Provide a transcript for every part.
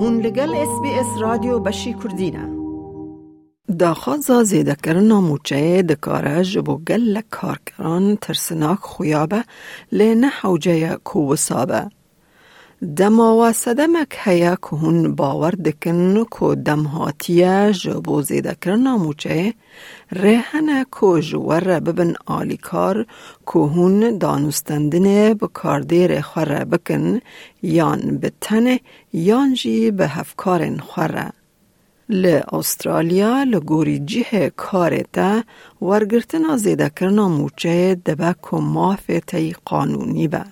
هون لگل اس بی اس رادیو بشی کردینه داخوازا زیده کرنا موچه دکاره جبو گل کارکران ترسناک خویابه لینه حوجه کو وسابه دما و صدمک هیا که هون باور دکن که دم هاتیه جبو زیده کرنا موچه ریحنه که جوار ببن آلیکار که هون دانستندنه بکاردیر خوره بکن یان بتنه یان جی به هفکارن خوره. ل استرالیا لگوری جه کارتا ورگرتنا زیده کرنا موچه مافه قانونی به.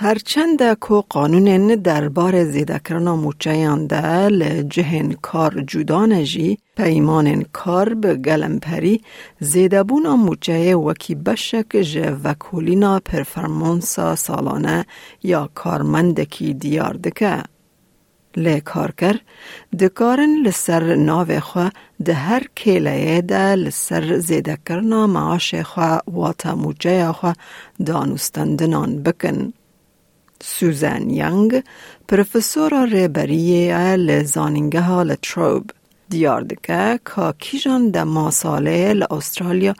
هرچند که قانون دربار زیده کرنا موچه ده لجهن کار جدا نجی پیمان کار به گلمپری زیده بونا موچه وکی بشک جه وکولینا پرفرمانسا سالانه یا کارمندکی دیار دکه. لی کارکر دکارن لسر ناو خوا ده هر کیله ده لسر زیده کرنا معاش خوا واتا موجه خوا دانستندنان بکن. سوزن یانگ، پروفسور رهبری ال زانینگه ها لتروب دیار دکه که کیجان ده ما ساله استرالیا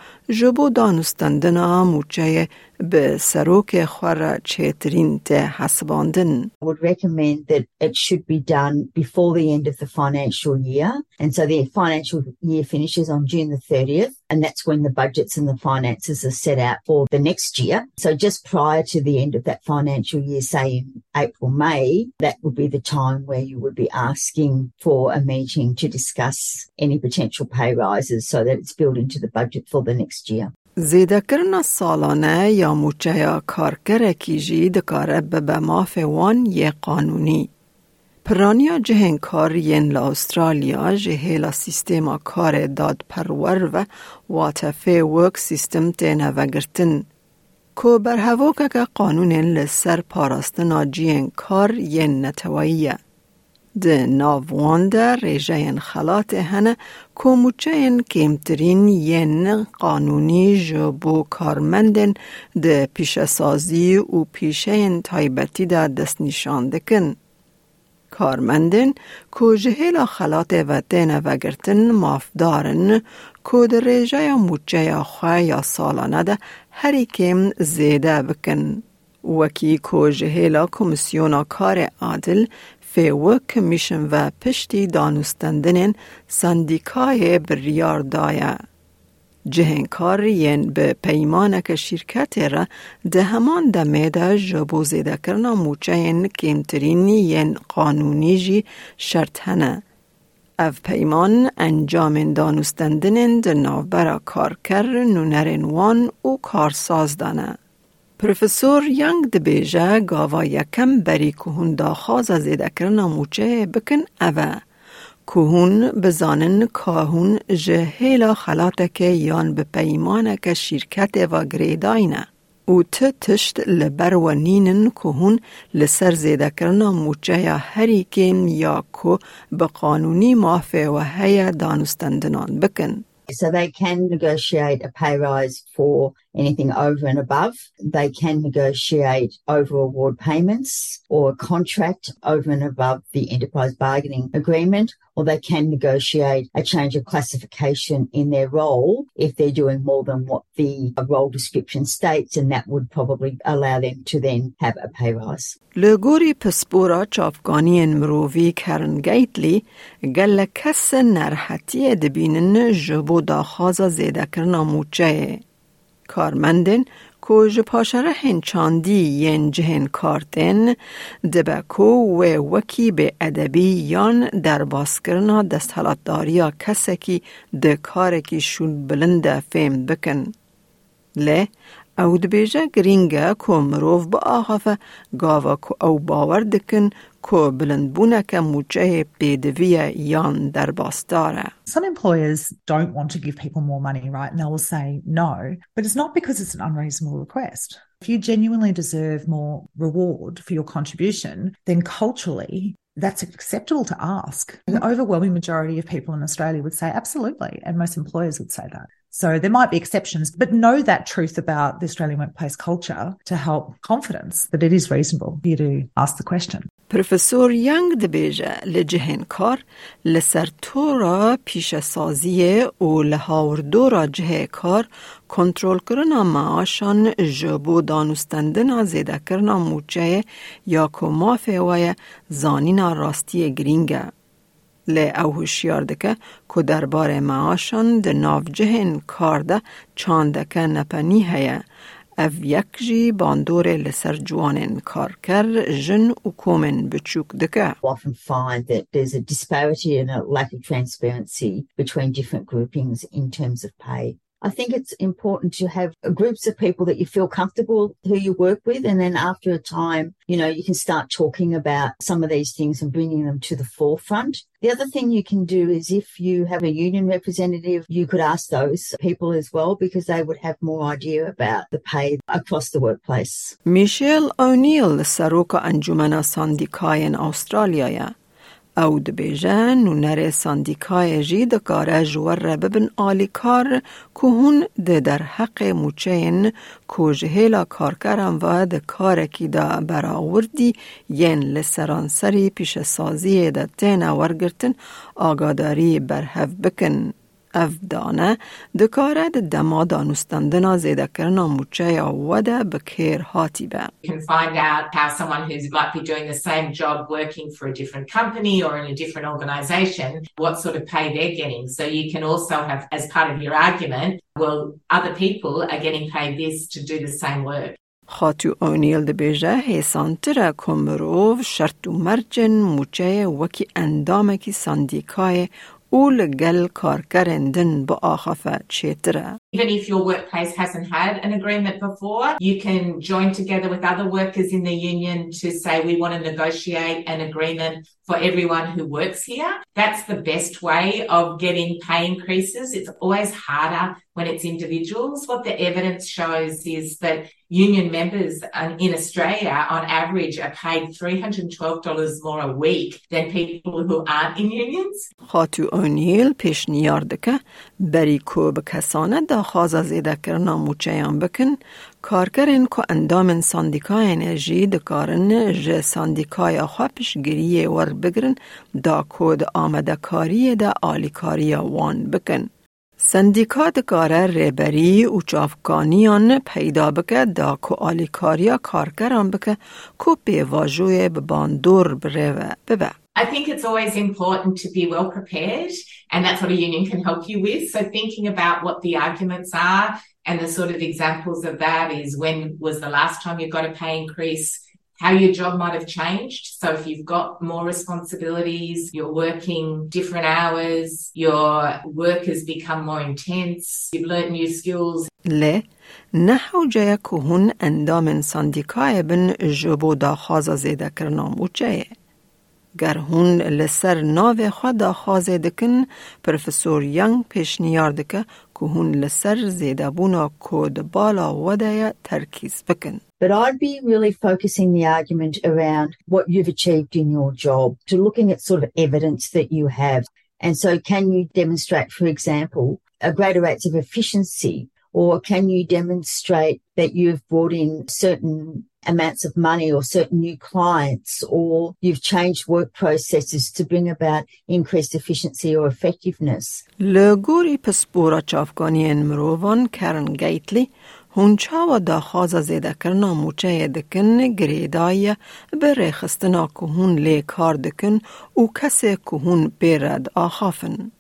I would recommend that it should be done before the end of the financial year. And so the financial year finishes on June the 30th. And that's when the budgets and the finances are set out for the next year. So just prior to the end of that financial year, say in April, May, that would be the time where you would be asking for a meeting to discuss any potential pay rises so that it's built into the budget for the next چیه؟ زیده کرنا سالانه یا موچه یا کارکر کیجی دکاره به ما وان یه قانونی. پرانیا جهن کار ین لا استرالیا جهیلا سیستیما کار داد پرور و واتفه ورک سیستم تینه وگرتن. کو بر هواک که قانون لسر پاراستنا جین کار ین نتوائیه. ده ناواند ریجه خلات هنه کموچه کمترین ین قانونی جبو کارمندن ده پیش سازی و پیش این تایبتی ده دست نشانده کن. کارمندن که جهیل خلات ودین وگرتن مافدارن که در رجای موچه خواه یا سالانه ده هری کم زیده بکن. وکی که جهیل کمیسیون کار عادل فیو کمیشن و پشتی دانستندن سندیکای بریار دایه. جهنکار ین به پیمانک شرکت را ده همان دمه ده جبو زیده کرنا موچه ین کمترین ین قانونی جی شرط هنه. اف پیمان انجام دانستندن ده نوبرا کارکر نونرین وان و کارساز دانه. پروفسور ینگ دبیجه گاوا یکم بری کهون دا خواز زیده کرنا موچه بکن اوه. کهون بزانن کاهون جهیلا خلاتک یان به پیمانک شرکت و گریداینه. او ت تشت لبر و نینن کهون لسر زیده کرنا موچه یا هری کم یا که به قانونی مافه و هیا دانستندنان بکن. So they can negotiate a pay rise for anything over and above. They can negotiate over award payments or a contract over and above the enterprise bargaining agreement, or they can negotiate a change of classification in their role if they're doing more than what the role description states, and that would probably allow them to then have a pay rise. لگوری پسپورا چافگانی مرووی کرن گیتلی گل کس نرحتی دبینن جبو داخازا زیده کرنا موچه کارمندن کو پاشره هنچاندی ین جهن کارتن دبکو و وکی به ادبی یان در باسکرنا دست داریا کسکی ده کارکی شون بلند فهم بکن. له او دبیجه گرینگه که مروف با آخافه گاوا که او باور دکن که بلند که موچه پیدوی یان در باستاره. Some employers don't want to give people more money, right? And they will say no, but it's not because it's an unreasonable request. If you genuinely deserve more reward for your contribution, then culturally that's acceptable to ask. The overwhelming majority of people in Australia would say absolutely, and most employers would say that. So there might be exceptions, but know that truth about the Australian workplace culture to help confidence that it is reasonable for you to ask the question. پروفسور ینگ دبیجه لجهن کار لسر تو را پیش سازی و لهاوردو را جه کار کنترل کرنا معاشان جبو دانستندن زیده کرنا موچه یا که مافه وی زانینا راستی گرینگه. لی او هوشیار دکه که درباره معاشان ده ناف جهن کار ده چاندکه نپنی هیه اف یک جی باندور لسر جوانن کار کر جن و کومن بچوک دکه. often find that there's a disparity and a lack of transparency between different groupings in terms. I think it's important to have groups of people that you feel comfortable who you work with. And then after a time, you know, you can start talking about some of these things and bringing them to the forefront. The other thing you can do is if you have a union representative, you could ask those people as well because they would have more idea about the pay across the workplace. Michele O'Neil, سروک Sandikay in Australia. او دبیجه نونر ساندیکای جی دکاره جور ببن آلی کار که ده در حق موچین که جهیلا کارکرم و ده کارکی دا براوردی ین لسرانسری پیش سازی ده تین ورگرتن آگاداری برهف بکن. اف دانه دکاره ده دما دانستندنا زیده کرنا موچه وده بکیر هاتی به. You can find out how someone who might be doing the same job working for a different company or in a different organisation, what sort of pay they're getting. So you can also have, as part of your argument, well, other people are getting paid this to do the same work. خاتو اونیل ده بیجه حیسانتره کمروف شرط و مرجن موچه وکی اندامکی ساندیکای او لگل کارکرندن با آخفه چیتره. Even if your workplace hasn't had an agreement before, you can join together with other workers in the union to say we want to negotiate an agreement for everyone who works here. That's the best way of getting pay increases. It's always harder when it's individuals. What the evidence shows is that union members in Australia on average are paid $312 more a week than people who aren't in unions. خاتو اونیل پیشنیار دکه بری کو بکسانه دا خوازا زیده کرنا موچهیان بکن کارکرین که اندام ساندیکای انرژی دکارن جه ساندیکای خواه پیشگیری ور بگرن دا کود آمده کاری دا آلیکاری وان بکن. سندیکا دکاره ریبری و چافکانیان پیدا بکه دا که آلیکاریا کارکران بکه که پیواجوی بباندور بریوه ببه. I think it's always important to be well prepared, and that's what a union can help you with. So, thinking about what the arguments are, and the sort of examples of that is when was the last time you got a pay increase, how your job might have changed. So, if you've got more responsibilities, you're working different hours, your work has become more intense, you've learned new skills. لی نحو جای که هون اندام ساندیکای بن جبو دا خوازا زیده کرنا موچه گر هون لسر ناو خود دا خوازه دکن پروفسور ینگ پیشنیار دکه but I'd be really focusing the argument around what you've achieved in your job, to looking at sort of evidence that you have. And so, can you demonstrate, for example, a greater rate of efficiency? Or can you demonstrate that you've brought in certain amounts of money or certain new clients or you've changed work processes to bring about increased efficiency or effectiveness. لگوری پسپورا چافگانی مروان کرن گیتلی هونچا و دا خوازا زیده کرنا موچه دکن گریدای بره خستنا که هون لی کار دکن او کسی که هون بیرد آخافن.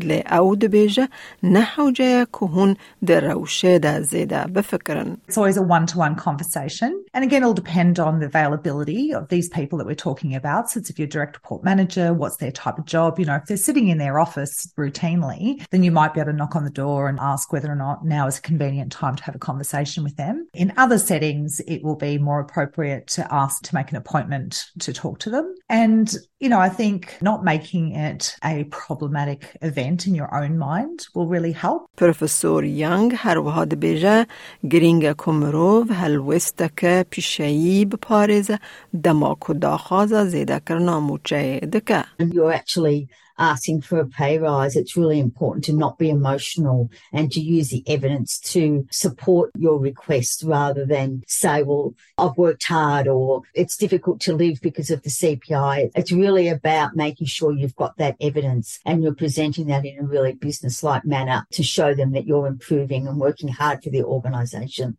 لی او دبیجه نحو جای که هون در روشه دا زیده بفکرن. It's always a one-to-one conversation. And again, it'll depend on the availability of these people that we're talking about. So it's if you're direct report manager, what's their type of job? You know, if they're sitting in their office routinely, then you might be able to knock on the door and ask whether or not now is a convenient time to have a conversation with them. In other settings, it will be more appropriate to ask to make an appointment to talk to them. And, you know, I think not making it a problematic event in your own mind will really help. پروفسور ینگ هر وها دبیجه گرینگ کمروف هلوستک پیشهی بپارزه دما کدا خوازا زیده کرنا موچه دکه. And you're actually asking for a pay rise, it's really important to not be emotional and to use the evidence to support your request rather than say, well, I've worked hard or it's difficult to live because of the CPI. It's really about making sure you've got that evidence and you're presenting that in a really business like manner to show them that you're improving and working hard for the organisation.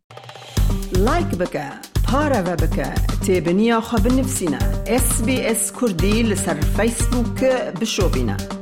Like بك پارە بە بکە تێبنییا اس بنفسینە اس کوردی لسر فەیسبووکە بشۆبینە.